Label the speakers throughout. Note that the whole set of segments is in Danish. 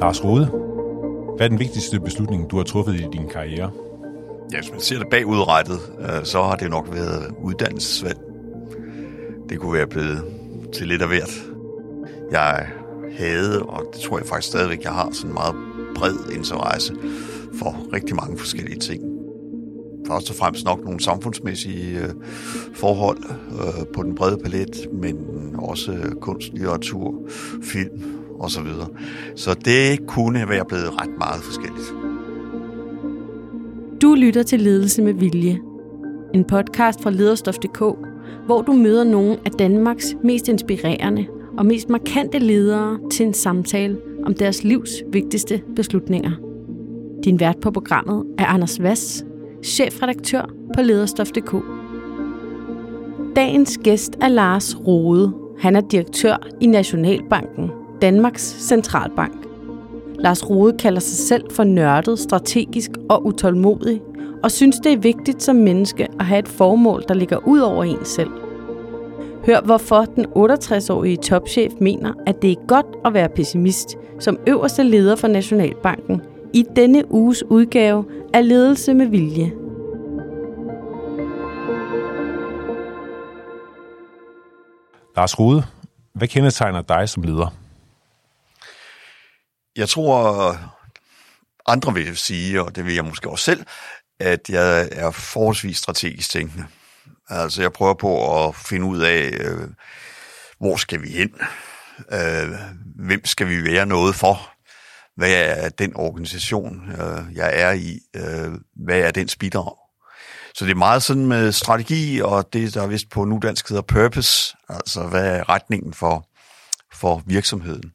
Speaker 1: Lars Rode, hvad er den vigtigste beslutning, du har truffet i din karriere?
Speaker 2: Ja, hvis man ser det bagudrettet, øh, så har det nok været uddannelsesvalg. Det kunne være blevet til lidt af hvert. Jeg havde, og det tror jeg faktisk stadigvæk, jeg har sådan en meget bred interesse for rigtig mange forskellige ting. Først og fremmest nok nogle samfundsmæssige øh, forhold øh, på den brede palet, men også kunst, litteratur, film osv. Så, så det kunne være blevet ret meget forskelligt.
Speaker 3: Du lytter til Ledelse med Vilje. En podcast fra lederstof.dk, hvor du møder nogle af Danmarks mest inspirerende og mest markante ledere til en samtale om deres livs vigtigste beslutninger. Din vært på programmet er Anders Vass, chefredaktør på lederstof.dk. Dagens gæst er Lars Rode. Han er direktør i Nationalbanken, Danmarks Centralbank. Lars Rode kalder sig selv for nørdet, strategisk og utålmodig, og synes, det er vigtigt som menneske at have et formål, der ligger ud over en selv. Hør, hvorfor den 68-årige topchef mener, at det er godt at være pessimist som øverste leder for Nationalbanken i denne uges udgave af Ledelse med Vilje.
Speaker 1: Lars Rode, hvad kendetegner dig som leder?
Speaker 2: Jeg tror, andre vil sige, og det vil jeg måske også selv, at jeg er forholdsvis strategisk tænkende. Altså jeg prøver på at finde ud af, øh, hvor skal vi hen? Øh, hvem skal vi være noget for? Hvad er den organisation, øh, jeg er i? Øh, hvad er den bidrag? Så det er meget sådan med strategi, og det, der er vist på nudansk hedder purpose, altså hvad er retningen for, for virksomheden.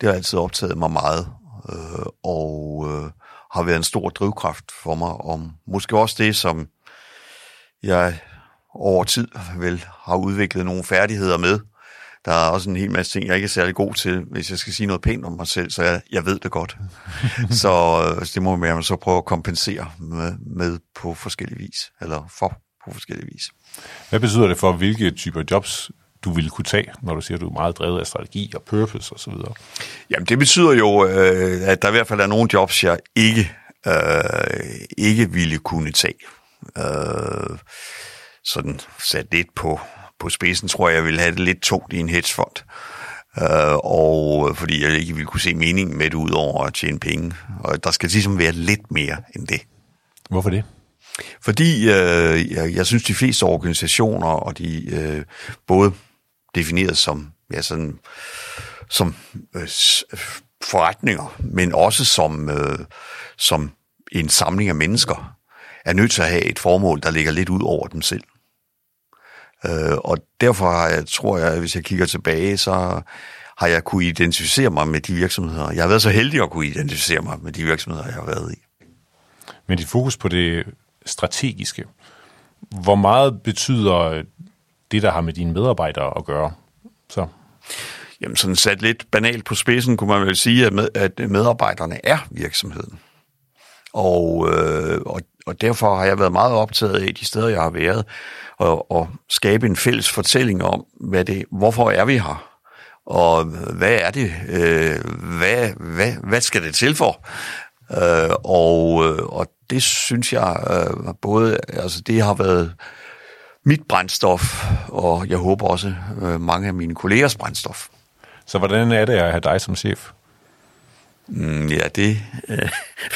Speaker 2: Det har altid optaget mig meget, øh, og øh, har været en stor drivkraft for mig, om måske også det, som jeg over tid vel har udviklet nogle færdigheder med. Der er også en hel masse ting, jeg ikke er særlig god til, hvis jeg skal sige noget pænt om mig selv, så jeg, jeg ved det godt. så øh, det må man så prøve at kompensere med, med på forskellige vis, eller for på forskellige vis.
Speaker 1: Hvad betyder det for, hvilke typer jobs du ville kunne tage, når du siger, at du er meget drevet af strategi og purpose osv.?
Speaker 2: Jamen, det betyder jo, øh, at der i hvert fald er nogle jobs, jeg ikke, øh, ikke ville kunne tage. Øh, sådan sat lidt på, på spidsen, tror jeg, jeg ville have det lidt tungt i en hedgefond. Øh, og fordi jeg ikke ville kunne se meningen med det, ud over at tjene penge. Og der skal ligesom være lidt mere end det.
Speaker 1: Hvorfor det?
Speaker 2: Fordi øh, jeg, jeg synes, de fleste organisationer, og de øh, både defineret som, ja, sådan, som øh, forretninger, men også som, øh, som en samling af mennesker, er nødt til at have et formål, der ligger lidt ud over dem selv. Øh, og derfor har jeg, tror jeg, hvis jeg kigger tilbage, så har jeg kunne identificere mig med de virksomheder. Jeg har været så heldig at kunne identificere mig med de virksomheder, jeg har været i.
Speaker 1: Men dit fokus på det strategiske, hvor meget betyder det, der har med dine medarbejdere at gøre? Så.
Speaker 2: Jamen sådan sat lidt banalt på spidsen, kunne man vel sige, at, med, at medarbejderne er virksomheden. Og, øh, og, og derfor har jeg været meget optaget af de steder, jeg har været, og, og skabe en fælles fortælling om, hvad det, hvorfor er vi her, og hvad er det, øh, hvad, hvad, hvad skal det til for? Øh, og, øh, og det synes jeg øh, både, altså det har været mit brændstof, og jeg håber også øh, mange af mine kollegers brændstof.
Speaker 1: Så hvordan er det at have dig som chef?
Speaker 2: Mm, ja, det øh,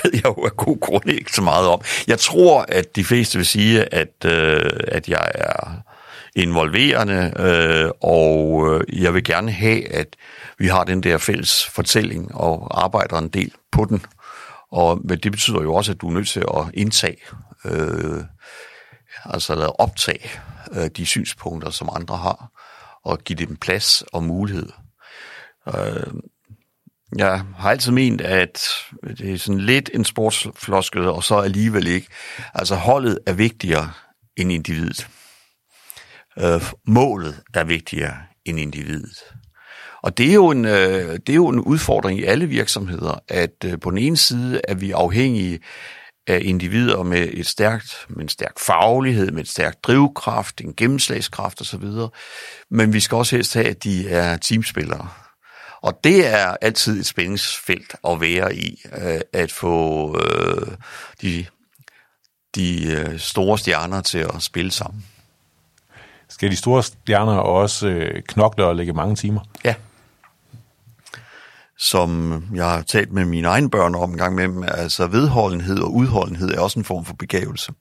Speaker 2: ved jeg jo af god grund ikke så meget om. Jeg tror, at de fleste vil sige, at, øh, at jeg er involverende, øh, og øh, jeg vil gerne have, at vi har den der fælles fortælling og arbejder en del på den. Og men det betyder jo også, at du er nødt til at indtage, øh, altså at optage øh, de synspunkter, som andre har, og give dem plads og mulighed. Øh, jeg har altid ment, at det er sådan lidt en sportsfloskel, og så alligevel ikke. Altså holdet er vigtigere end individet. Øh, målet er vigtigere end individet. Og det er, jo en, øh, det er jo en udfordring i alle virksomheder, at øh, på den ene side er vi afhængige af individer med et stærkt, med en stærk faglighed, med et stærkt drivkraft, en gennemslagskraft osv. Men vi skal også helst have, at de er teamspillere. Og det er altid et spændingsfelt at være i, øh, at få øh, de, de øh, store stjerner til at spille sammen.
Speaker 1: Skal de store stjerner også knokle og lægge mange timer?
Speaker 2: Ja. Som jeg har talt med mine egne børn om en gang med altså vedholdenhed og udholdenhed er også en form for begævelse.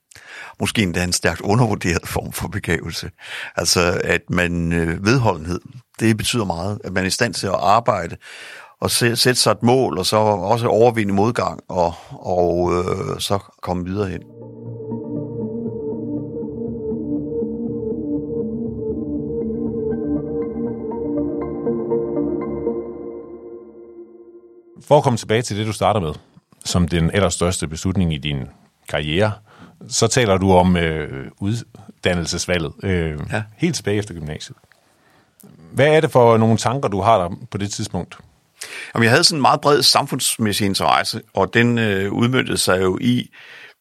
Speaker 2: Måske endda en stærkt undervurderet form for begævelse. Altså at man øh, vedholdenhed, det betyder meget, at man er i stand til at arbejde og sætte sig et mål, og så også overvinde modgang, og, og øh, så komme videre hen.
Speaker 1: For at komme tilbage til det, du starter med, som den allerstørste beslutning i din karriere, så taler du om øh, uddannelsesvalget, øh, ja. helt tilbage efter gymnasiet. Hvad er det for nogle tanker, du har der på det tidspunkt?
Speaker 2: Jamen, jeg havde sådan en meget bred samfundsmæssig interesse, og den øh, udmyndtede sig jo i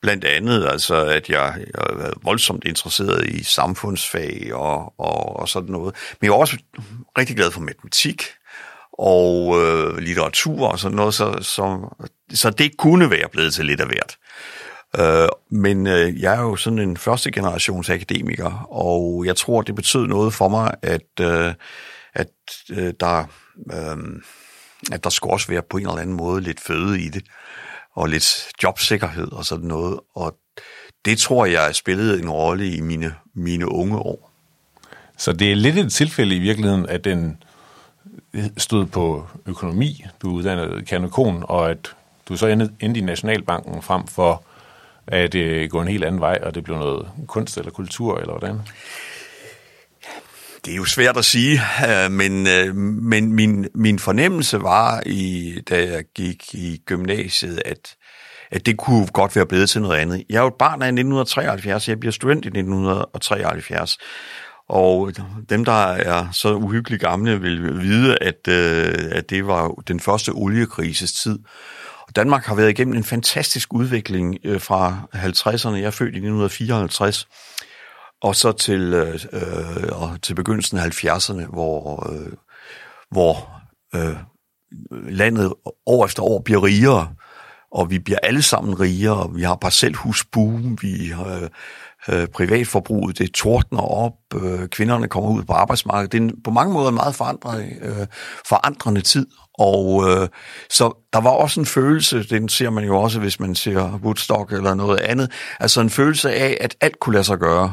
Speaker 2: blandt andet, altså, at jeg, jeg var voldsomt interesseret i samfundsfag og, og, og sådan noget. Men jeg var også rigtig glad for matematik og øh, litteratur og sådan noget, så, så, så det kunne være blevet til lidt af hvert. Øh, men øh, jeg er jo sådan en første generations akademiker, og jeg tror, det betød noget for mig, at, øh, at øh, der... Øh, at der skulle også være på en eller anden måde lidt føde i det, og lidt jobsikkerhed og sådan noget. Og det tror jeg spillede en rolle i mine, mine unge år.
Speaker 1: Så det er lidt et tilfælde i virkeligheden, at den stod på økonomi, du uddannede kanokon, og at du så endte i Nationalbanken frem for at det gå en helt anden vej, og det blev noget kunst eller kultur, eller hvordan?
Speaker 2: Det er jo svært at sige, øh, men, øh, men min, min fornemmelse var, i, da jeg gik i gymnasiet, at, at det kunne godt være blevet til noget andet. Jeg er jo et barn af 1973, jeg bliver student i 1973, og dem, der er så uhyggeligt gamle, vil vide, at, øh, at det var den første oliekrises tid. Og Danmark har været igennem en fantastisk udvikling øh, fra 50'erne. Jeg er født i 1954 og så til, øh, og til begyndelsen af 70'erne, hvor, øh, hvor øh, landet år efter år bliver rigere, og vi bliver alle sammen rigere, vi har parcelhusboom, vi har øh, privatforbruget, det tordner op, øh, kvinderne kommer ud på arbejdsmarkedet. Det er en, på mange måder en meget forandret, øh, forandrende tid, og øh, så der var også en følelse, den ser man jo også, hvis man ser Woodstock eller noget andet, altså en følelse af, at alt kunne lade sig gøre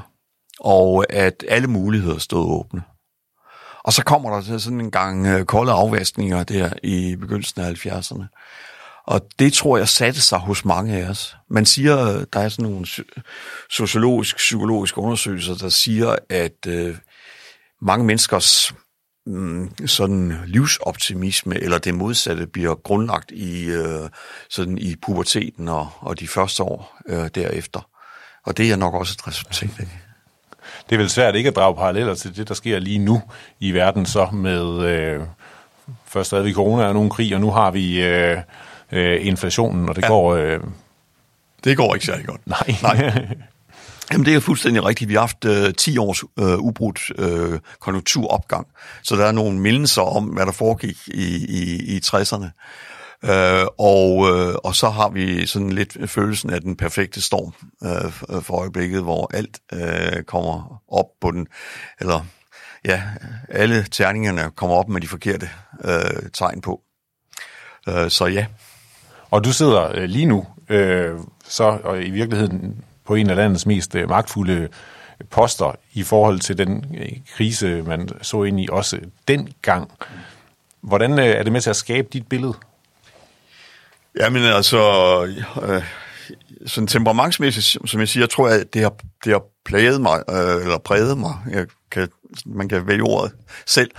Speaker 2: og at alle muligheder stod åbne. Og så kommer der sådan en gang øh, kolde afvaskninger der i begyndelsen af 70'erne. Og det tror jeg satte sig hos mange af os. Man siger, der er sådan nogle sociologiske, psykologiske undersøgelser, der siger, at øh, mange menneskers mm, sådan livsoptimisme eller det modsatte bliver grundlagt i øh, sådan i puberteten og, og de første år øh, derefter. Og det er nok også et resultat af
Speaker 1: det er vel svært ikke at drage paralleller til det, der sker lige nu i verden, så med øh, først havde vi corona og nogle krig, og nu har vi øh, øh, inflationen, og det ja. går... Øh,
Speaker 2: det går ikke særlig godt.
Speaker 1: Nej.
Speaker 2: Nej. Jamen, det er fuldstændig rigtigt. Vi har haft øh, 10 års øh, ubrudt øh, konjunkturopgang, så der er nogle mindelser om, hvad der foregik i, i, i 60'erne. Øh, og, øh, og så har vi sådan lidt følelsen af den perfekte storm øh, for øjeblikket, hvor alt øh, kommer op på den, eller ja, alle terningerne kommer op med de forkerte øh, tegn på. Øh, så ja.
Speaker 1: Og du sidder øh, lige nu, øh, så og i virkeligheden på en af landets mest øh, magtfulde øh, poster i forhold til den øh, krise, man så ind i også dengang. Hvordan øh, er det med til at skabe dit billede?
Speaker 2: Jamen altså, øh, sådan temperamentsmæssigt, som jeg siger, tror jeg, det har, det har plaget mig, øh, eller præget mig. Jeg kan, man kan vælge ordet selv.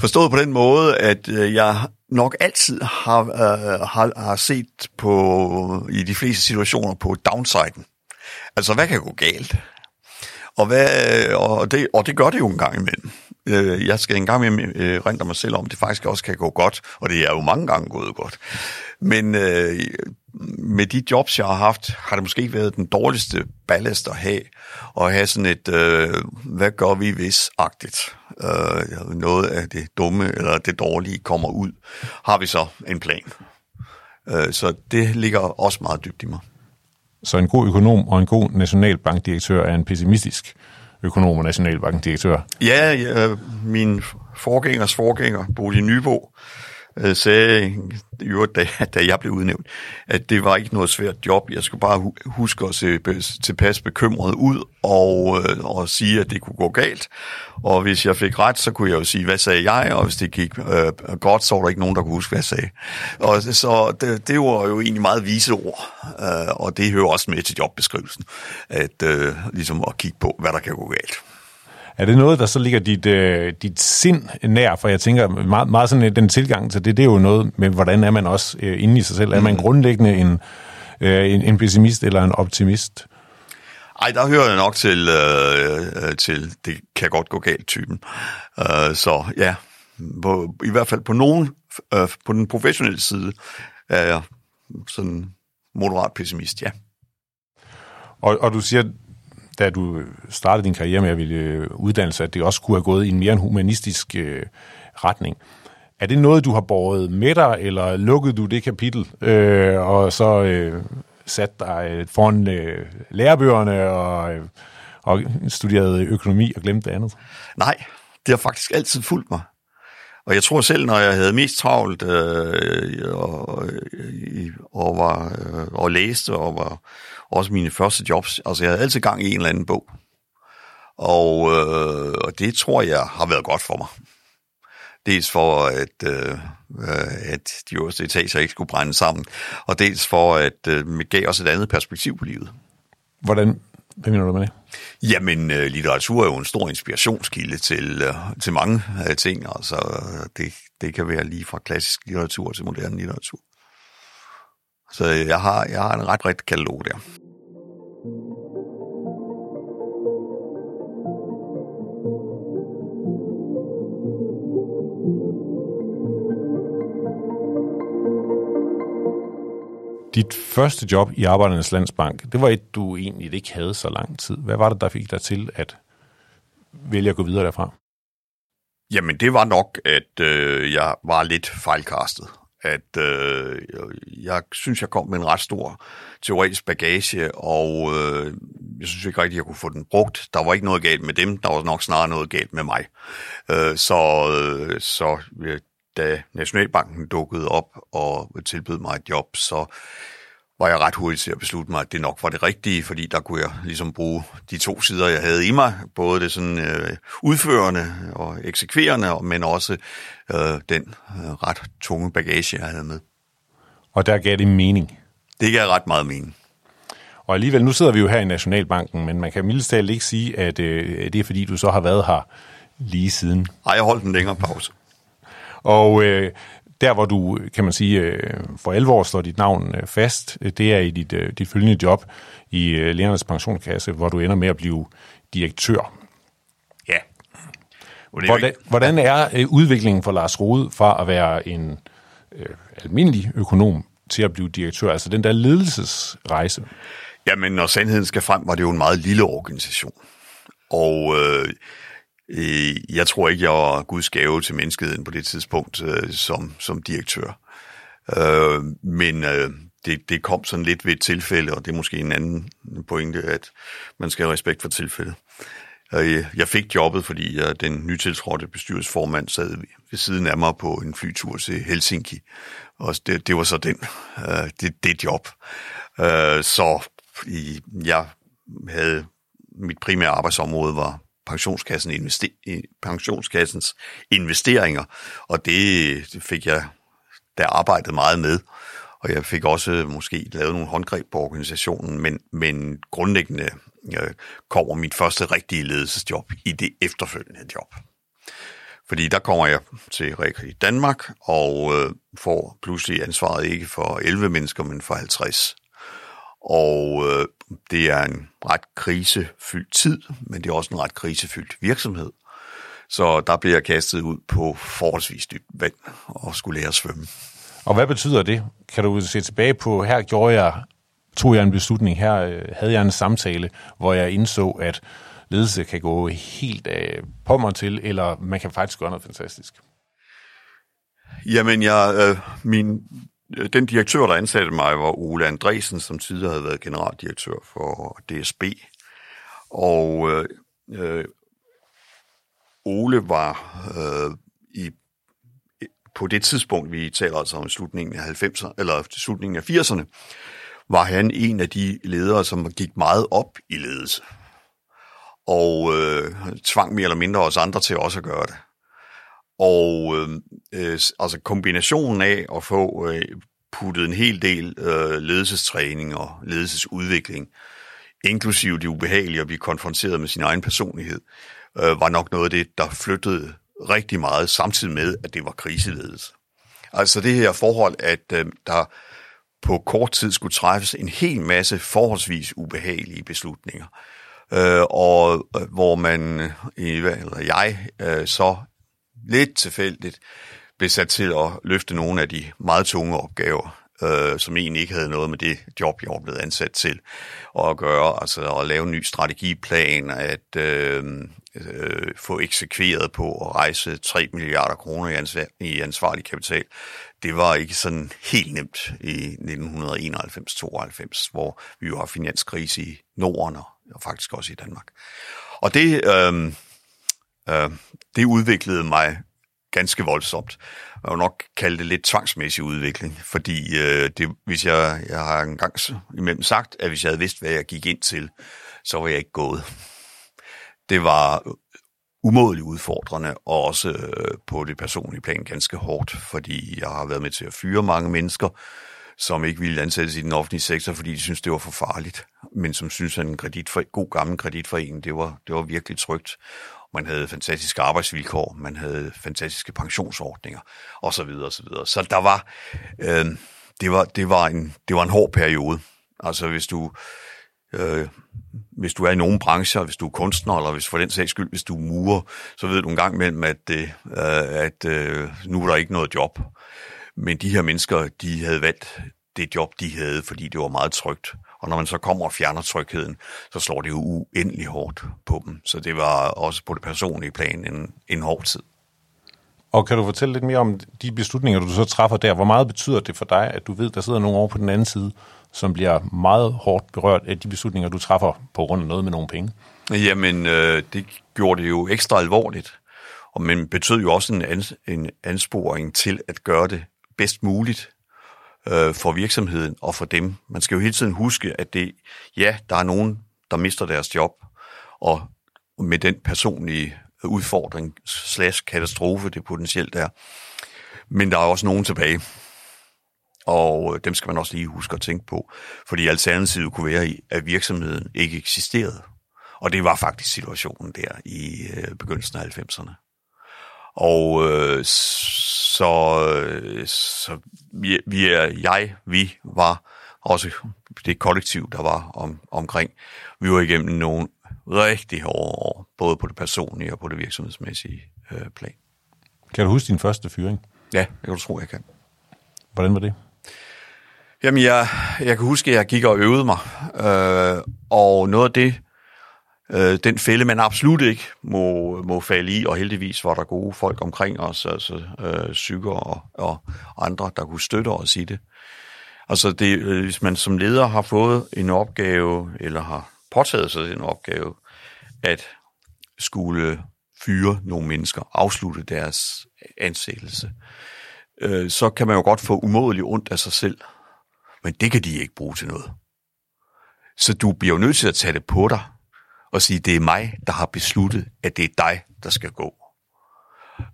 Speaker 2: Forstået på den måde, at øh, jeg nok altid har, øh, har, har set på, i de fleste situationer på downsiden. Altså, hvad kan gå galt? Og, hvad, øh, og, det, og det gør det jo en gang imellem. Øh, jeg skal en gang imellem øh, rente mig selv om, det faktisk også kan gå godt, og det er jo mange gange gået godt. Men øh, med de jobs, jeg har haft, har det måske ikke været den dårligste ballast at have, og have sådan et, øh, hvad gør vi hvis-agtigt øh, noget af det dumme eller det dårlige kommer ud, har vi så en plan. Øh, så det ligger også meget dybt i mig.
Speaker 1: Så en god økonom og en god nationalbankdirektør er en pessimistisk økonom og nationalbankdirektør?
Speaker 2: Ja, ja min forgængers forgænger, Bodil Nybo, øh, sagde jo, da, da jeg blev udnævnt, at det var ikke noget svært job. Jeg skulle bare huske at se tilpas bekymret ud og, øh, og sige, at det kunne gå galt. Og hvis jeg fik ret, så kunne jeg jo sige, hvad sagde jeg? Og hvis det gik øh, godt, så var der ikke nogen, der kunne huske, hvad jeg sagde. Og så det, det var jo egentlig meget vise ord. Øh, og det hører også med til jobbeskrivelsen, at øh, ligesom at kigge på, hvad der kan gå galt.
Speaker 1: Er det noget, der så ligger dit, øh, dit sind nær? For jeg tænker, meget, meget sådan øh, den tilgang til det, det er jo noget med, hvordan er man også øh, inde i sig selv. Er man mm. grundlæggende en, øh, en, en pessimist eller en optimist?
Speaker 2: Ej, der hører jeg nok til, øh, øh, til det kan godt gå galt typen. Øh, så ja, på, i hvert fald på nogen, øh, på den professionelle side, er jeg sådan moderat pessimist, ja.
Speaker 1: Og, og du siger, da du startede din karriere med at ville øh, uddannelse, at det også kunne have gået i en mere en humanistisk øh, retning. Er det noget, du har båret med dig, eller lukkede du det kapitel, øh, og så øh, sat dig øh, foran øh, lærebøgerne og, øh, og studeret økonomi og glemte det andet?
Speaker 2: Nej, det har faktisk altid fulgt mig. Og jeg tror selv, når jeg havde mest travlt øh, og, øh, og, var, øh, og læste og var også mine første jobs. Altså, jeg havde altid gang i en eller anden bog. Og, øh, og det tror jeg har været godt for mig. Dels for, at, øh, at de øverste etager ikke skulle brænde sammen, og dels for, at øh, det gav os et andet perspektiv på livet.
Speaker 1: Hvordan, hvad mener du med det?
Speaker 2: Jamen, øh, litteratur er jo en stor inspirationskilde til, øh, til mange øh, ting. Altså, det, det kan være lige fra klassisk litteratur til moderne litteratur. Så jeg har, jeg har en ret bredt katalog der.
Speaker 1: Dit første job i Arbejdernes Landsbank, det var et, du egentlig ikke havde så lang tid. Hvad var det, der fik dig til at vælge at gå videre derfra?
Speaker 2: Jamen, det var nok, at øh, jeg var lidt fejlkastet at øh, jeg synes, jeg kom med en ret stor teoretisk bagage, og øh, jeg synes ikke rigtigt, jeg kunne få den brugt. Der var ikke noget galt med dem, der var nok snarere noget galt med mig. Øh, så øh, så øh, da Nationalbanken dukkede op og tilbød mig et job, så var jeg ret hurtigt til at beslutte mig, at det nok var det rigtige, fordi der kunne jeg ligesom bruge de to sider, jeg havde i mig, både det sådan øh, udførende og eksekverende, men også øh, den øh, ret tunge bagage, jeg havde med.
Speaker 1: Og der gav det mening?
Speaker 2: Det gav ret meget mening.
Speaker 1: Og alligevel, nu sidder vi jo her i Nationalbanken, men man kan mildest talt ikke sige, at øh, det er fordi, du så har været her lige siden.
Speaker 2: Nej, jeg holdt en længere pause.
Speaker 1: Og øh, der, hvor du, kan man sige, øh, for alvor står dit navn øh, fast, øh, det er i dit, dit følgende job i Lærernes Pensionskasse, hvor du ender med at blive direktør.
Speaker 2: Ja.
Speaker 1: Hvordan, hvordan er udviklingen for Lars Rode fra at være en øh, almindelig økonom til at blive direktør? Altså den der ledelsesrejse?
Speaker 2: Jamen, når sandheden skal frem, var det jo en meget lille organisation. Og øh, Øh, Øh, jeg tror ikke, jeg var Guds gave til menneskeheden på det tidspunkt øh, som, som direktør. Øh, men øh, det, det kom sådan lidt ved et tilfælde, og det er måske en anden pointe, at man skal have respekt for tilfældet. Øh, jeg fik jobbet, fordi jeg, den nytiltrådte bestyrelsesformand sad ved siden af mig på en flytur til Helsinki, og det, det var så den, øh, det, det job. Øh, så jeg havde mit primære arbejdsområde var pensionskassen investe, pensionskassens investeringer, og det fik jeg der arbejdet meget med. Og jeg fik også måske lavet nogle håndgreb på organisationen, men, men grundlæggende øh, kommer mit første rigtige ledelsesjob i det efterfølgende job. Fordi der kommer jeg til i Danmark og øh, får pludselig ansvaret ikke for 11 mennesker, men for 50. Og øh, det er en ret krisefyldt tid, men det er også en ret krisefyldt virksomhed. Så der bliver jeg kastet ud på forholdsvis dybt vand og skulle lære at svømme.
Speaker 1: Og hvad betyder det? Kan du se tilbage på, her gjorde jeg, tog jeg en beslutning, her øh, havde jeg en samtale, hvor jeg indså, at ledelse kan gå helt af pommer til, eller man kan faktisk gøre noget fantastisk?
Speaker 2: Jamen, jeg, øh, min, øh, Øh, den direktør, der ansatte mig, var Ole Andresen, som tidligere havde været generaldirektør for DSB. Og øh, øh, Ole var øh, i på det tidspunkt, vi taler altså om slutningen af 90'erne, eller slutningen af 80'erne, var han en af de ledere, som gik meget op i ledelse. Og øh, tvang mere eller mindre os andre til også at gøre det. Og øhm, øh, øh, altså kombinationen af at få øh, puttet en hel del øh, ledelsestræning og ledelsesudvikling, inklusive det ubehagelige at blive konfronteret med sin egen personlighed, øh, var nok noget af det, der flyttede rigtig meget, samtidig med, at det var kriseledelse. Altså det her forhold, at øh, der på kort tid skulle træffes en hel masse forholdsvis ubehagelige beslutninger, øh, og øh, hvor man, øh, eller jeg, øh, så lidt tilfældigt blev sat til at løfte nogle af de meget tunge opgaver, øh, som egentlig ikke havde noget med det job, jeg var blevet ansat til at gøre. Altså at lave en ny strategiplan, at øh, øh, få eksekveret på at rejse 3 milliarder kroner i, ansvar, i ansvarlig kapital. Det var ikke sådan helt nemt i 1991-92, hvor vi jo har finanskrise i Norden og faktisk også i Danmark. Og det, øh, øh, det udviklede mig ganske voldsomt. Jeg vil nok kalde det lidt tvangsmæssig udvikling, fordi øh, det, hvis jeg, jeg har engang imellem sagt, at hvis jeg havde vidst, hvad jeg gik ind til, så var jeg ikke gået. Det var øh, umådeligt udfordrende, og også øh, på det personlige plan ganske hårdt, fordi jeg har været med til at fyre mange mennesker, som ikke ville ansættes i den offentlige sektor, fordi de synes det var for farligt, men som synes, at en kreditfor, god gammel kreditforening, det var, det var virkelig trygt. Man havde fantastiske arbejdsvilkår, man havde fantastiske pensionsordninger, osv. osv. Så der var, øh, det var, det var en, det var en hård periode. Altså hvis du, øh, hvis du er i nogle brancher, hvis du er kunstner, eller hvis for den sags skyld, hvis du er murer, så ved du en gang imellem, at, øh, at øh, nu er der ikke noget job. Men de her mennesker, de havde valgt det job, de havde, fordi det var meget trygt. Og når man så kommer og fjerner trygheden, så slår det jo uendelig hårdt på dem. Så det var også på det personlige plan en, en hård tid.
Speaker 1: Og kan du fortælle lidt mere om de beslutninger, du så træffer der? Hvor meget betyder det for dig, at du ved, der sidder nogen over på den anden side, som bliver meget hårdt berørt af de beslutninger, du træffer på grund af noget med nogle penge?
Speaker 2: Jamen, øh, det gjorde det jo ekstra alvorligt. Og men betød jo også en, ans- en ansporing til at gøre det bedst muligt øh, for virksomheden og for dem. Man skal jo hele tiden huske, at det, ja, der er nogen, der mister deres job, og med den personlige udfordring slash katastrofe, det potentielt er. Men der er også nogen tilbage, og dem skal man også lige huske at tænke på, fordi alternativet kunne være, at virksomheden ikke eksisterede. Og det var faktisk situationen der i øh, begyndelsen af 90'erne. Og øh, så, øh, så vi, vi er, jeg, vi var også det kollektiv, der var om, omkring. Vi var igennem nogle rigtig hårde år, både på det personlige og på det virksomhedsmæssige øh, plan.
Speaker 1: Kan du huske din første fyring?
Speaker 2: Ja, jeg kan du tro, jeg kan.
Speaker 1: Hvordan var det?
Speaker 2: Jamen, jeg, jeg kan huske, at jeg gik og øvede mig, øh, og noget af det, øh, den fælde, man absolut ikke må, må falde i, og heldigvis var der gode folk omkring os, altså øh, psyker og, og andre, der kunne støtte os i det. Altså, det, øh, hvis man som leder har fået en opgave, eller har påtaget sig en opgave, at skulle fyre nogle mennesker, afslutte deres ansættelse, øh, så kan man jo godt få umådeligt ondt af sig selv. Men det kan de ikke bruge til noget. Så du bliver jo nødt til at tage det på dig, og sige, det er mig, der har besluttet, at det er dig, der skal gå.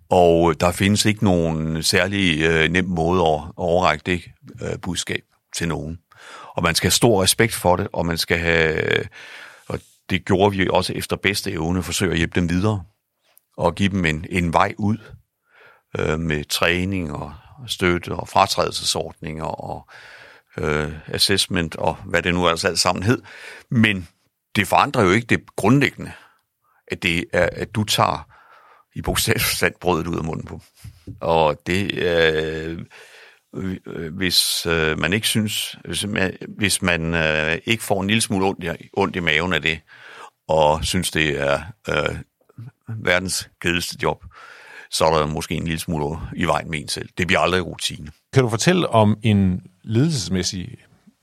Speaker 2: Og øh, der findes ikke nogen særlig øh, nem måde at overrække det øh, budskab til nogen. Og man skal have stor respekt for det, og man skal have, og det gjorde vi også efter bedste evne, forsøge at hjælpe dem videre, og give dem en, en vej ud øh, med træning og støtte og fratrædelsesordninger og øh, assessment og hvad det nu altså alt sammen hed. Men det forandrer jo ikke det grundlæggende, at det er, at du tager i bogstaveligt brødet ud af munden på. Og det, øh, øh, hvis øh, man ikke synes, hvis man, hvis man øh, ikke får en lille smule ondt i, ondt i maven af det, og synes, det er øh, verdens kedeligste job, så er der måske en lille smule i vejen med en selv. Det bliver aldrig rutine.
Speaker 1: Kan du fortælle om en ledelsesmæssig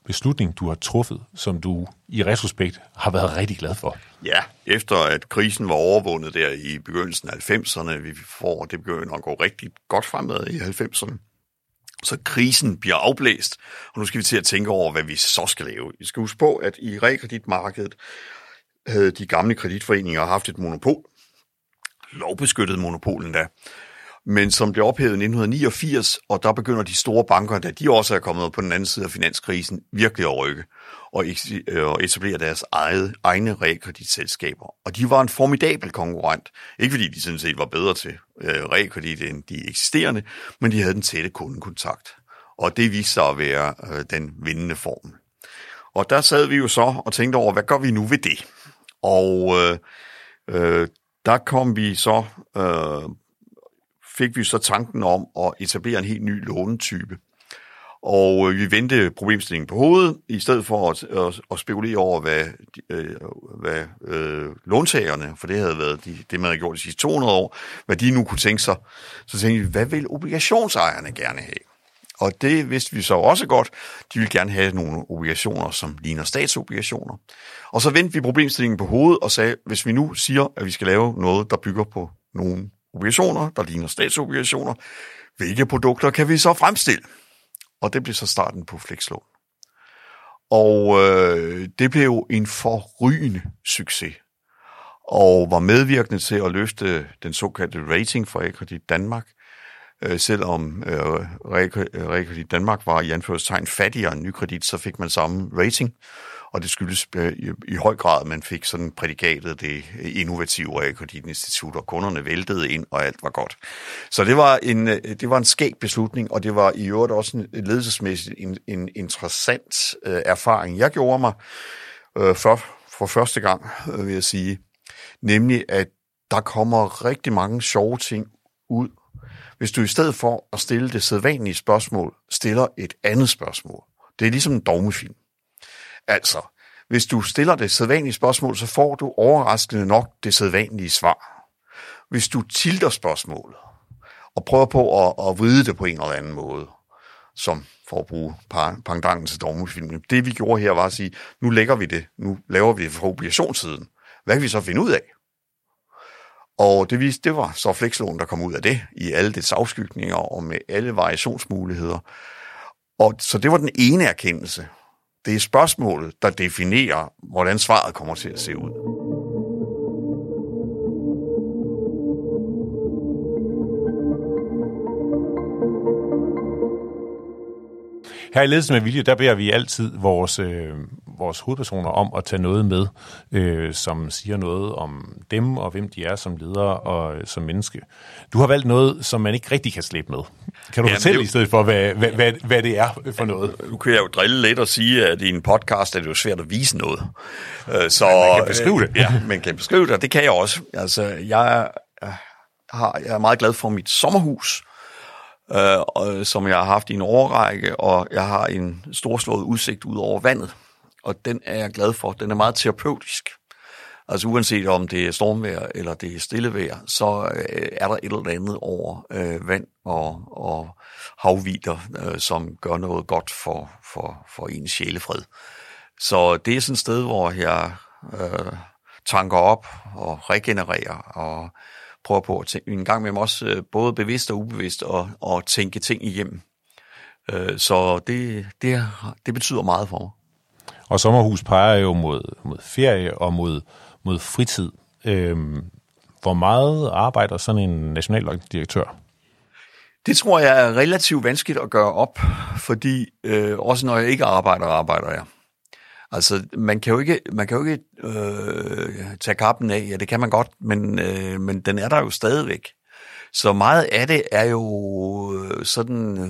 Speaker 1: beslutning, du har truffet, som du i retrospekt har været rigtig glad for?
Speaker 2: Ja, efter at krisen var overvundet der i begyndelsen af 90'erne, vi får, det begynder at gå rigtig godt fremad i 90'erne, så krisen bliver afblæst, og nu skal vi til at tænke over, hvad vi så skal lave. Vi skal huske på, at i rekreditmarkedet havde de gamle kreditforeninger haft et monopol, lovbeskyttet monopolen da men som blev ophævet i 1989, og der begynder de store banker, da de også er kommet på den anden side af finanskrisen, virkelig at rykke øh, og etablere deres eget, egne realkreditselskaber. Og de var en formidabel konkurrent. Ikke fordi de sådan set var bedre til øh, realkredit end de eksisterende, men de havde den tætte kundekontakt. Og det viste sig at være øh, den vindende form. Og der sad vi jo så og tænkte over, hvad gør vi nu ved det? Og øh, øh, der kom vi så øh, fik vi så tanken om at etablere en helt ny lånetype. Og øh, vi vendte problemstillingen på hovedet, i stedet for at, at, at spekulere over, hvad, øh, hvad øh, låntagerne, for det havde været de, det, man havde gjort de sidste 200 år, hvad de nu kunne tænke sig. Så tænkte vi, hvad vil obligationsejerne gerne have? Og det vidste vi så også godt. De ville gerne have nogle obligationer, som ligner statsobligationer. Og så vendte vi problemstillingen på hovedet og sagde, hvis vi nu siger, at vi skal lave noget, der bygger på nogle obligationer, der ligner statsobligationer. Hvilke produkter kan vi så fremstille? Og det blev så starten på flexlån. Og øh, det blev jo en forrygende succes, og var medvirkende til at løfte den såkaldte rating for Realkredit Danmark, øh, selvom øh, Realkredit Danmark var i anførselstegn fattigere end nykredit, så fik man samme rating, og det skyldes øh, i, i høj grad, at man fik sådan prædikatet det innovative realkreditinstitut, og kunderne væltede ind, og alt var godt. Så det var en, øh, det var en skæg beslutning, og det var i øvrigt også en ledelsesmæssigt en, en interessant øh, erfaring. Jeg gjorde mig øh, for, for første gang, øh, vil jeg sige, nemlig at der kommer rigtig mange sjove ting ud, hvis du i stedet for at stille det sædvanlige spørgsmål, stiller et andet spørgsmål. Det er ligesom en dogmefilm. Altså, hvis du stiller det sædvanlige spørgsmål, så får du overraskende nok det sædvanlige svar. Hvis du tilter spørgsmålet og prøver på at, at vride det på en eller anden måde, som for at bruge pangdangen til dogmefilmen. Det vi gjorde her var at sige, nu lægger vi det, nu laver vi det fra obligationssiden. Hvad kan vi så finde ud af? Og det, viste, det var så flekslån, der kom ud af det, i alle dets afskygninger og med alle variationsmuligheder. Og så det var den ene erkendelse. Det er spørgsmålet, der definerer, hvordan svaret kommer til at se ud.
Speaker 1: Her i Ledelsen med Vilje, der beder vi altid vores, øh, vores hovedpersoner om at tage noget med, øh, som siger noget om dem og hvem de er som ledere og øh, som menneske. Du har valgt noget, som man ikke rigtig kan slippe med. Kan du ja, fortælle det... i stedet for, hvad, hvad, hvad, hvad det er for noget?
Speaker 2: Nu kan jeg jo drille lidt og sige, at i en podcast er det jo svært at vise noget.
Speaker 1: Øh, så, ja, man kan beskrive det.
Speaker 2: Ja, man kan beskrive det, og det kan jeg også. Altså, jeg, har, jeg er meget glad for mit sommerhus, øh, som jeg har haft i en årrække, og jeg har en storslået udsigt ud over vandet og den er jeg glad for. Den er meget terapeutisk. Altså uanset om det er stormvejr eller det er stillevejr, så øh, er der et eller andet over øh, vand og, og havvider, øh, som gør noget godt for, for, for ens sjælefred. Så det er sådan et sted, hvor jeg øh, tanker op og regenererer og prøver på at tænke, en gang med også øh, både bevidst og ubevidst og, og tænke ting igennem. Øh, så det, det, det betyder meget for mig.
Speaker 1: Og sommerhus peger jo mod, mod ferie og mod, mod fritid. Øhm, hvor meget arbejder sådan en nationaldirektør?
Speaker 2: Det tror jeg er relativt vanskeligt at gøre op, fordi øh, også når jeg ikke arbejder, arbejder jeg. Altså, man kan jo ikke, man kan jo ikke øh, tage kappen af, ja, det kan man godt, men, øh, men den er der jo stadigvæk. Så meget af det er jo øh, sådan, øh,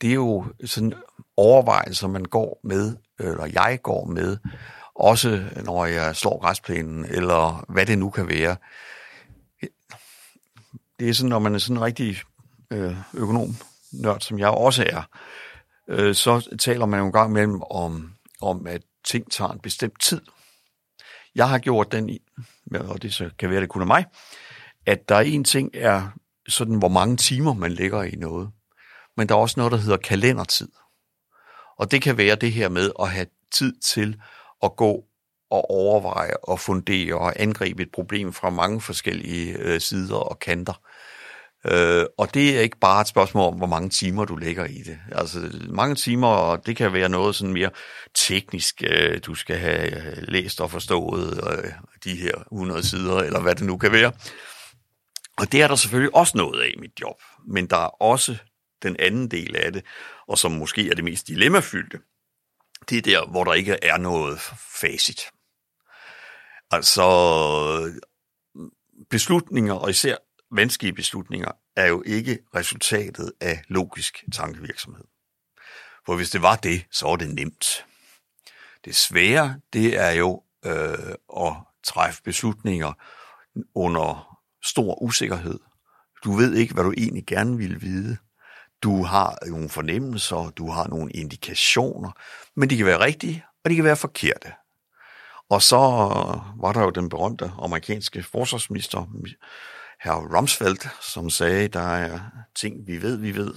Speaker 2: det er jo sådan overvejelser, man går med, eller jeg går med, også når jeg slår græsplænen, eller hvad det nu kan være. Det er sådan, når man er sådan en rigtig øh, økonom, nørd, som jeg også er, øh, så taler man jo en gang imellem om, om, at ting tager en bestemt tid. Jeg har gjort den, og det så kan være, det kun er mig, at der er en ting er sådan, hvor mange timer man lægger i noget. Men der er også noget, der hedder kalendertid. Og det kan være det her med at have tid til at gå og overveje og fundere og angribe et problem fra mange forskellige øh, sider og kanter. Øh, og det er ikke bare et spørgsmål om, hvor mange timer du lægger i det. Altså mange timer, og det kan være noget sådan mere teknisk, øh, du skal have øh, læst og forstået øh, de her 100 sider, eller hvad det nu kan være. Og det er der selvfølgelig også noget af i mit job, men der er også den anden del af det, og som måske er det mest dilemmafyldte, det er der, hvor der ikke er noget facit. Altså, beslutninger, og især vanskelige beslutninger, er jo ikke resultatet af logisk tankevirksomhed. For hvis det var det, så var det nemt. Det svære, det er jo øh, at træffe beslutninger under stor usikkerhed. Du ved ikke, hvad du egentlig gerne vil vide. Du har nogle fornemmelser, du har nogle indikationer, men de kan være rigtige, og de kan være forkerte. Og så øh, var der jo den berømte amerikanske forsvarsminister, herr Rumsfeld, som sagde, der er ting, vi ved, vi ved,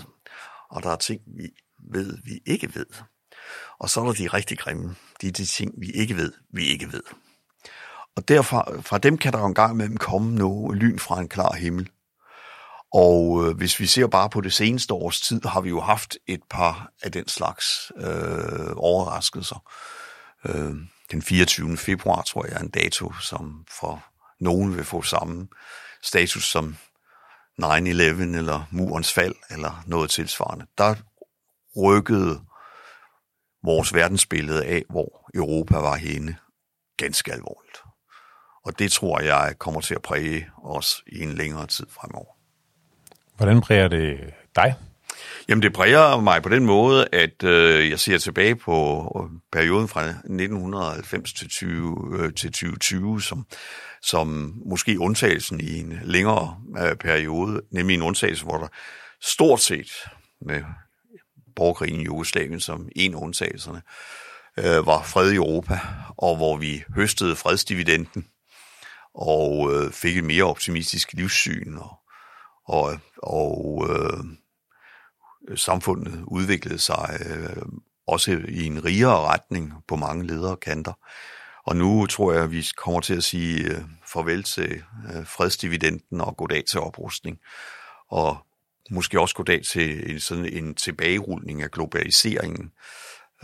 Speaker 2: og der er ting, vi ved, vi ikke ved. Og så er der de rigtig grimme. De er de ting, vi ikke ved, vi ikke ved. Og derfra, fra dem kan der jo en gang imellem komme noget lyn fra en klar himmel. Og øh, hvis vi ser bare på det seneste års tid, har vi jo haft et par af den slags øh, overraskelser. Øh, den 24. februar, tror jeg, er en dato, som for nogen vil få samme status som 9-11 eller murens fald eller noget tilsvarende. Der rykkede vores verdensbillede af, hvor Europa var henne, ganske alvorligt. Og det tror jeg kommer til at præge os i en længere tid fremover.
Speaker 1: Hvordan præger det dig?
Speaker 2: Jamen det præger mig på den måde, at øh, jeg ser tilbage på øh, perioden fra 1990 til, 20, øh, til 2020 som, som måske undtagelsen i en længere øh, periode, nemlig en undtagelse, hvor der stort set med borgerkrigen i Jugoslavien som en af undtagelserne, øh, var fred i Europa, og hvor vi høstede fredsdividenden og øh, fik et mere optimistisk livssyn, og, og, og øh, samfundet udviklede sig øh, også i en rigere retning på mange lederkanter. Og nu tror jeg, at vi kommer til at sige øh, farvel til øh, fredsdividenden og goddag til oprustning. Og måske også goddag til en, sådan en tilbagerulning af globaliseringen,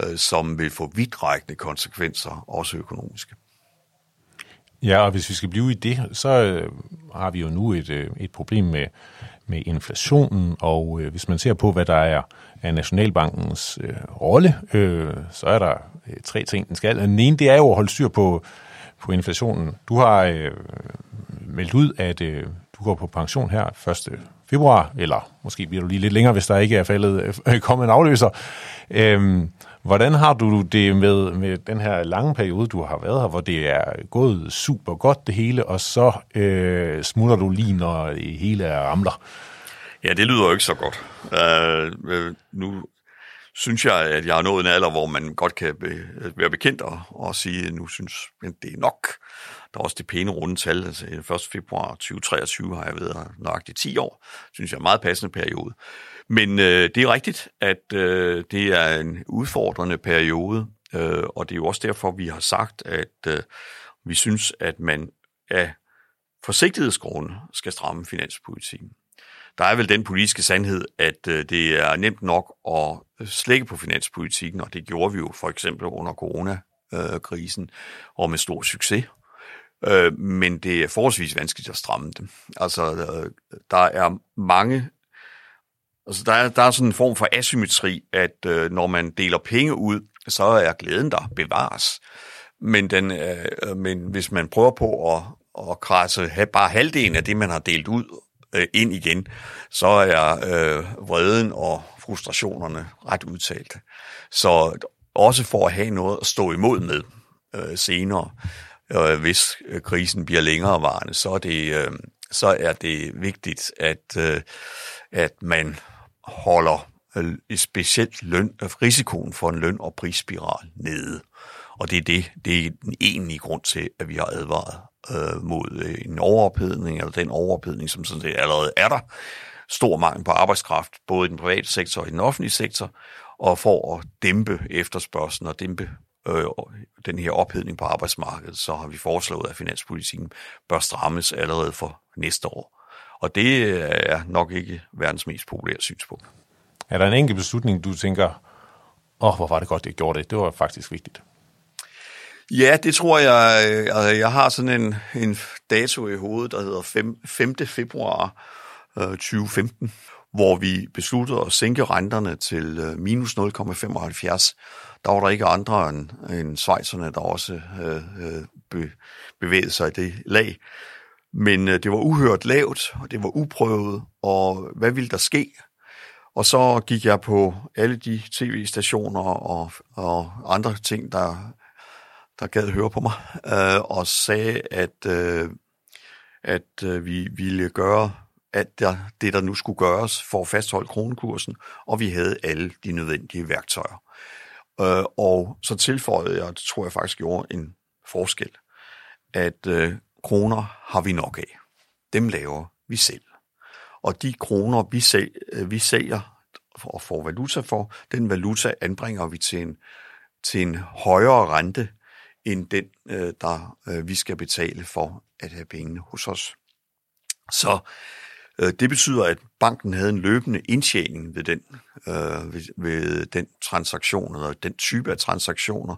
Speaker 2: øh, som vil få vidtrækkende konsekvenser, også økonomiske.
Speaker 1: Ja, og hvis vi skal blive i det, så øh, har vi jo nu et, øh, et problem med, med inflationen, og øh, hvis man ser på, hvad der er af Nationalbankens øh, rolle, øh, så er der øh, tre ting, den skal. Den ene, det er jo at holde styr på, på inflationen. Du har øh, meldt ud, at øh, du går på pension her 1. februar, eller måske bliver du lige lidt længere, hvis der ikke er faldet øh, kommet en afløser. Øh, Hvordan har du det med, med den her lange periode, du har været her, hvor det er gået super godt det hele, og så øh, smutter du lige, når det hele er ramler?
Speaker 2: Ja, det lyder jo ikke så godt. Uh, nu synes jeg, at jeg har nået en alder, hvor man godt kan be, være bekendt og, og sige, at nu synes jeg, det er nok. Der er også det pæne runde tal. Altså 1. februar 2023 har jeg været nøjagtigt 10 år. Synes jeg er en meget passende periode. Men øh, det er rigtigt, at øh, det er en udfordrende periode, øh, og det er jo også derfor, vi har sagt, at øh, vi synes, at man af forsigtighedsgrunde skal stramme finanspolitikken. Der er vel den politiske sandhed, at øh, det er nemt nok at øh, slække på finanspolitikken, og det gjorde vi jo for eksempel under coronakrisen, og med stor succes. Øh, men det er forholdsvis vanskeligt at stramme dem. Altså, øh, der er mange Altså, der er, der er sådan en form for asymmetri, at øh, når man deler penge ud, så er glæden der bevares. Men, den, øh, men hvis man prøver på at, at krasse bare halvdelen af det, man har delt ud, øh, ind igen, så er øh, vreden og frustrationerne ret udtalt. Så også for at have noget at stå imod med øh, senere, øh, hvis øh, krisen bliver længerevarende, så er det, øh, så er det vigtigt, at, øh, at man holder øh, specielt løn, øh, risikoen for en løn- og prisspiral nede. Og det er det, det er den egentlige grund til, at vi har advaret øh, mod øh, en overophedning, eller den overophedning, som sådan set allerede er der. Stor mangel på arbejdskraft, både i den private sektor og i den offentlige sektor, og for at dæmpe efterspørgselen og dæmpe øh, den her ophedning på arbejdsmarkedet, så har vi foreslået, at finanspolitikken bør strammes allerede for næste år. Og det er nok ikke verdens mest populære synspunkt.
Speaker 1: Er der en enkelt beslutning, du tænker, åh, oh, hvor var det godt, det gjorde det. Det var faktisk vigtigt.
Speaker 2: Ja, det tror jeg. Altså, jeg har sådan en, en dato i hovedet, der hedder 5, 5. februar øh, 2015, hvor vi besluttede at sænke renterne til øh, minus 0,75. Der var der ikke andre end, end Schweizerne, der også øh, øh, be, bevægede sig i det lag. Men øh, det var uhørt lavt, og det var uprøvet, og hvad ville der ske? Og så gik jeg på alle de tv-stationer og, og andre ting, der, der gad høre på mig, øh, og sagde, at, øh, at øh, vi ville gøre at der, det, der nu skulle gøres for at fastholde kronekursen, og vi havde alle de nødvendige værktøjer. Øh, og så tilføjede jeg, det tror jeg faktisk gjorde en forskel, at øh, kroner har vi nok af. Dem laver vi selv. Og de kroner, vi, sælger, øh, vi sælger og får valuta for, den valuta anbringer vi til en, til en højere rente, end den, øh, der øh, vi skal betale for at have pengene hos os. Så det betyder, at banken havde en løbende indtjening ved den, øh, ved, ved den transaktion, eller den type af transaktioner.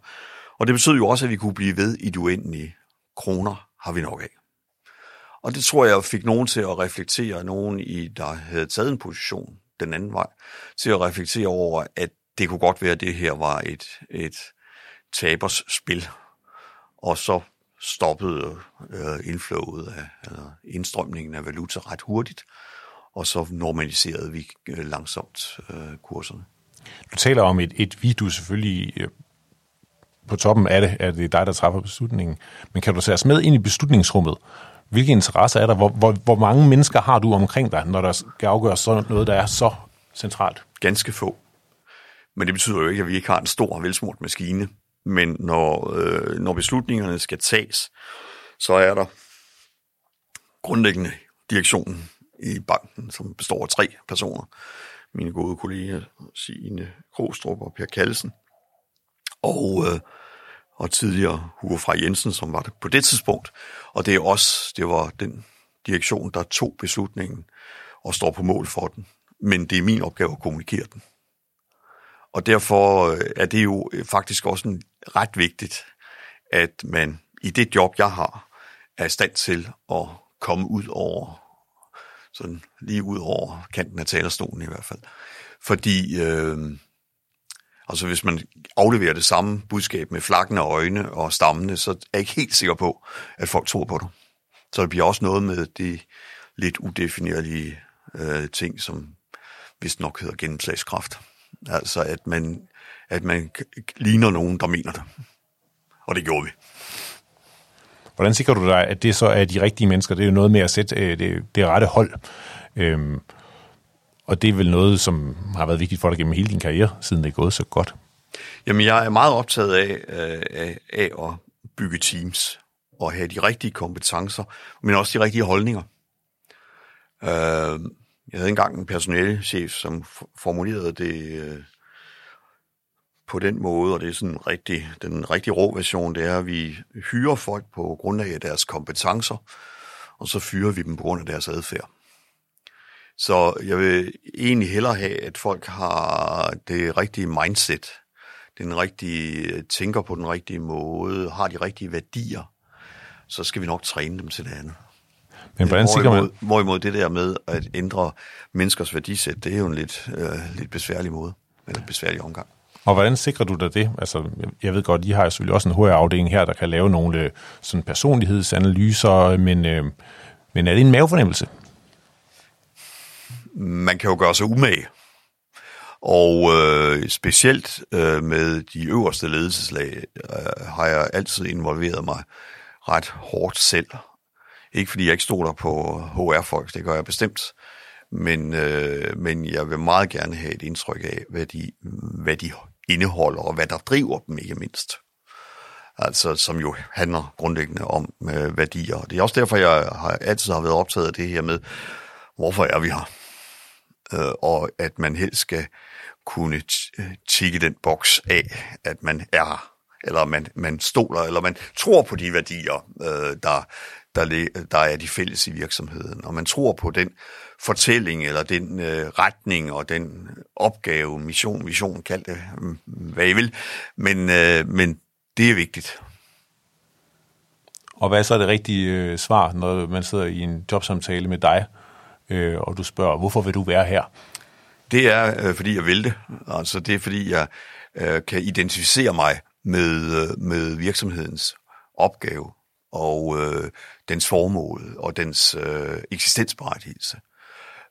Speaker 2: Og det betyder jo også, at vi kunne blive ved i de uendelige kroner, har vi nok af. Og det tror jeg fik nogen til at reflektere, nogen i, der havde taget en position den anden vej, til at reflektere over, at det kunne godt være, at det her var et, et tabers spil. Og så stoppede øh, indflowet af, eller indstrømningen af valuta ret hurtigt, og så normaliserede vi øh, langsomt øh, kurserne.
Speaker 1: Du taler om et, et vi, du selvfølgelig øh, på toppen af det, at det er dig, der træffer beslutningen. Men kan du tage os med ind i beslutningsrummet? Hvilke interesser er der? Hvor, hvor, hvor mange mennesker har du omkring dig, når der skal afgøres sådan noget, der er så centralt?
Speaker 2: Ganske få. Men det betyder jo ikke, at vi ikke har en stor, velsmurt maskine. Men når, øh, når beslutningerne skal tages, så er der grundlæggende direktionen i banken, som består af tre personer. Mine gode kolleger, Signe Krostrup og Per Kallesen. Og øh, og tidligere Hugo fra Jensen, som var det på det tidspunkt. Og det er også, det var den direktion, der tog beslutningen og står på mål for den. Men det er min opgave at kommunikere den. Og derfor øh, er det jo øh, faktisk også en ret vigtigt, at man i det job, jeg har, er i stand til at komme ud over, sådan lige ud over kanten af talerstolen i hvert fald. Fordi øh, Altså hvis man afleverer det samme budskab med flakkende øjne og stammende, så er jeg ikke helt sikker på, at folk tror på det. Så det bliver også noget med de lidt udefinerlige øh, ting, som vist nok hedder gennemslagskraft. Altså at man, at man ligner nogen, der mener det. Og det gjorde vi.
Speaker 1: Hvordan sikrer du dig, at det så er de rigtige mennesker? Det er jo noget med at sætte øh, det, det rette hold. Øhm, og det er vel noget, som har været vigtigt for dig gennem hele din karriere, siden det er gået så godt?
Speaker 2: Jamen, jeg er meget optaget af, øh, af, af at bygge teams og have de rigtige kompetencer, men også de rigtige holdninger. Øh, jeg havde engang en personalchef, som formulerede det øh, på den måde, og det er sådan rigtig, den rigtige rå version, det er, at vi hyrer folk på grundlag af deres kompetencer, og så fyrer vi dem på grund af deres adfærd. Så jeg vil egentlig hellere have, at folk har det rigtige mindset, den rigtige, tænker på den rigtige måde, har de rigtige værdier, så skal vi nok træne dem til det andet.
Speaker 1: Men hvordan sikrer man...
Speaker 2: Hvorimod det der med at ændre menneskers værdisæt, det er jo en lidt, øh, lidt besværlig måde, eller besværlig omgang.
Speaker 1: Og hvordan sikrer du dig det? Altså, jeg ved godt, I har selvfølgelig også en HR-afdeling her, der kan lave nogle sådan personlighedsanalyser, men, øh, men er det en mavefornemmelse?
Speaker 2: Man kan jo gøre sig umage. Og øh, specielt øh, med de øverste ledelseslag øh, har jeg altid involveret mig ret hårdt selv. Ikke fordi jeg ikke stoler på HR-folk, det gør jeg bestemt. Men, øh, men jeg vil meget gerne have et indtryk af, hvad de, hvad de indeholder, og hvad der driver dem ikke mindst. altså som jo handler grundlæggende om øh, værdier. Det er også derfor, jeg har altid har været optaget af det her med, hvorfor er vi her? Øh, og at man helst skal kunne tikke den boks af, at man er her, eller man, man stoler, eller man tror på de værdier, øh, der, der, der er de fælles i virksomheden, og man tror på den fortælling, eller den øh, retning, og den opgave, mission, vision, kald det, mm, hvad I vil, men, øh, men det er vigtigt.
Speaker 1: Og hvad er så det rigtige øh, svar, når man sidder i en jobsamtale med dig, øh, og du spørger, hvorfor vil du være her?
Speaker 2: Det er, øh, fordi jeg vil det. Altså, det er, fordi jeg øh, kan identificere mig med, øh, med virksomhedens opgave og øh, dens formål og dens øh, eksistensberettigelse.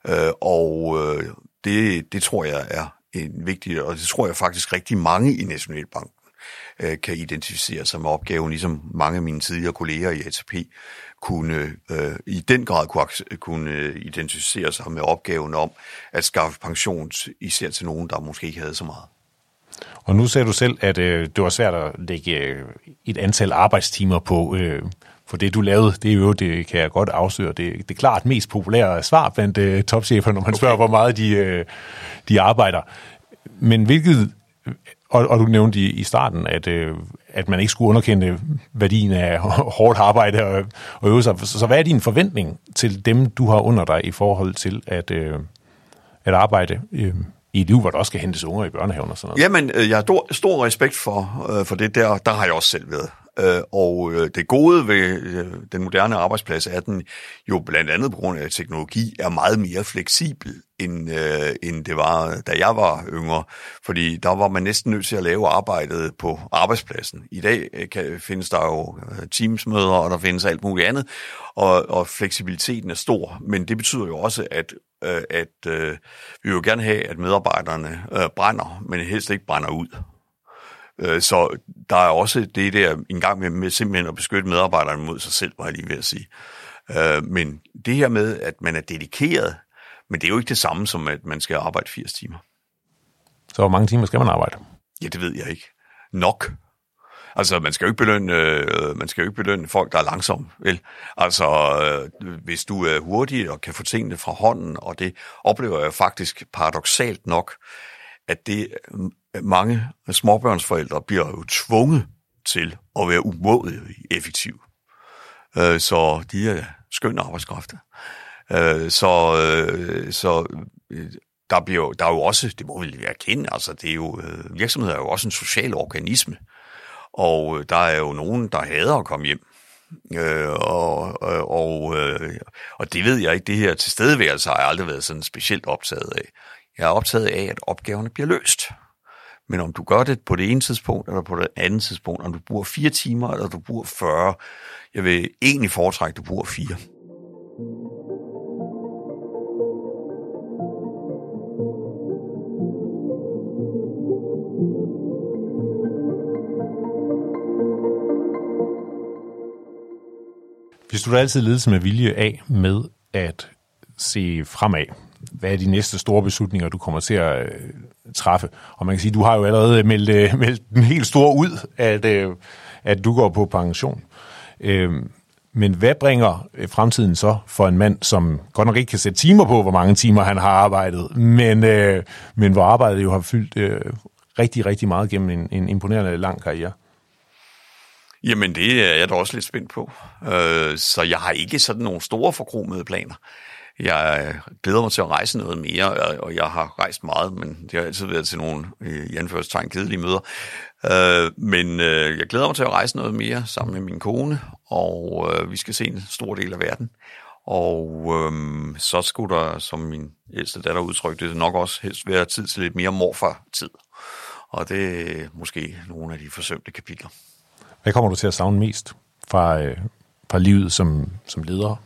Speaker 2: Øh, og øh, det, det tror jeg er en vigtig, og det tror jeg faktisk rigtig mange i Nationalbanken øh, kan identificere sig med opgaven, ligesom mange af mine tidligere kolleger i ATP kunne øh, i den grad kunne, kunne identificere sig med opgaven om at skaffe pension især til nogen, der måske ikke havde så meget.
Speaker 1: Og nu ser du selv, at øh, det var svært at lægge øh, et antal arbejdstimer på, øh, for det, du lavede. Det er jo, det kan jeg godt afsløre, det, det er klart mest populære svar blandt øh, topchefer, når man okay. spørger, hvor meget de, øh, de arbejder. Men hvilket og, og du nævnte i, i starten, at, øh, at man ikke skulle underkende værdien af hårdt arbejde og, og øve sig. Så, så hvad er din forventning til dem, du har under dig i forhold til at, øh, at arbejde øh, i et liv, hvor der også skal hentes unger i børnehaven og sådan noget?
Speaker 2: Jamen, øh, jeg har stor, stor respekt for, øh, for det der. Der har jeg også selv været. Øh, og øh, det gode ved øh, den moderne arbejdsplads er, at den jo blandt andet på grund af teknologi er meget mere fleksibel, end, end det var, da jeg var yngre. Fordi der var man næsten nødt til at lave arbejdet på arbejdspladsen. I dag kan, findes der jo teamsmøder, og der findes alt muligt andet, og, og fleksibiliteten er stor. Men det betyder jo også, at at øh, vi vil jo gerne have, at medarbejderne øh, brænder, men helst ikke brænder ud. Øh, så der er også det der en gang med, med simpelthen at beskytte medarbejderne mod sig selv, var jeg lige ved at sige. Øh, men det her med, at man er dedikeret, men det er jo ikke det samme som, at man skal arbejde 80 timer.
Speaker 1: Så hvor mange timer skal man arbejde?
Speaker 2: Ja, det ved jeg ikke. Nok. Altså, man skal jo ikke belønne, øh, man skal jo ikke belønne folk, der er langsomme, vel? Altså, øh, hvis du er hurtig og kan få tingene fra hånden, og det oplever jeg faktisk paradoxalt nok, at det øh, mange småbørnsforældre bliver jo tvunget til at være umådeligt effektive. Øh, så de er skønne arbejdskræfter. Øh, så, øh, så øh, der, bliver, der er jo også, det må vi erkende, altså det er jo, øh, virksomheder er jo også en social organisme, og der er jo nogen, der hader at komme hjem. Øh, og, og, og det ved jeg ikke, det her tilstedeværelse har jeg aldrig været sådan specielt optaget af. Jeg er optaget af, at opgaverne bliver løst. Men om du gør det på det ene tidspunkt, eller på det andet tidspunkt, om du bruger fire timer, eller du bruger 40, jeg vil egentlig foretrække, at du bruger fire.
Speaker 1: Hvis du da altid ledelse med vilje af med at se fremad, hvad er de næste store beslutninger, du kommer til at øh, træffe? Og man kan sige, du har jo allerede øh, meldt, øh, meldt den helt store ud, at, øh, at du går på pension. Øh, men hvad bringer øh, fremtiden så for en mand, som godt nok ikke kan sætte timer på, hvor mange timer han har arbejdet, men, øh, men hvor arbejdet jo har fyldt øh, rigtig, rigtig meget gennem en, en imponerende lang karriere?
Speaker 2: Jamen, det er jeg da også lidt spændt på. Øh, så jeg har ikke sådan nogle store forkromede planer. Jeg øh, glæder mig til at rejse noget mere, og jeg har rejst meget, men det har altid været til nogle, øh, i anførselstegn, kedelige møder. Øh, men øh, jeg glæder mig til at rejse noget mere sammen med min kone, og øh, vi skal se en stor del af verden. Og øhm, så skulle der, som min ældste datter udtrykte det, nok også helst være tid til lidt mere morfar-tid. Og det er måske nogle af de forsømte kapitler.
Speaker 1: Hvad kommer du til at savne mest fra, øh, fra livet som, som leder?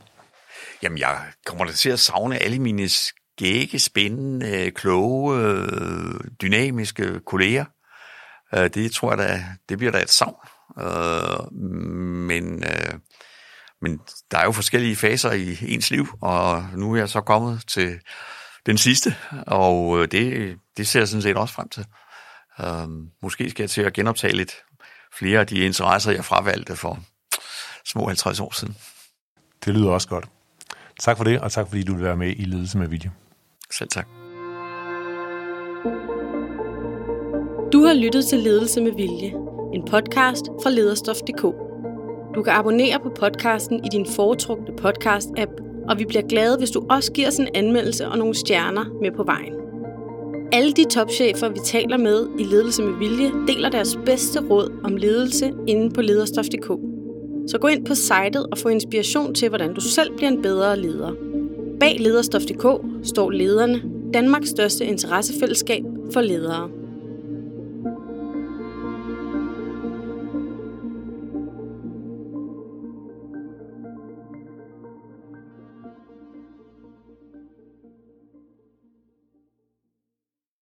Speaker 2: Jamen, jeg kommer til at savne alle mine skægge, spændende, kloge, dynamiske kolleger. Øh, det tror jeg da, det bliver da et savn. Øh, men, øh, men der er jo forskellige faser i ens liv, og nu er jeg så kommet til den sidste, og det, det ser jeg sådan set også frem til. Måske skal jeg til at genoptage lidt flere af de interesser, jeg fravalgte for små 50 år siden.
Speaker 1: Det lyder også godt. Tak for det, og tak fordi du vil være med i Ledelse med Vilje.
Speaker 2: Selv tak.
Speaker 3: Du har lyttet til Ledelse med Vilje, en podcast fra lederstof.dk. Du kan abonnere på podcasten i din foretrukne podcast-app, og vi bliver glade, hvis du også giver os en anmeldelse og nogle stjerner med på vejen. Alle de topchefer, vi taler med i Ledelse med Vilje, deler deres bedste råd om ledelse inde på lederstof.dk. Så gå ind på sitet og få inspiration til, hvordan du selv bliver en bedre leder. Bag lederstof.dk står lederne, Danmarks største interessefællesskab for ledere.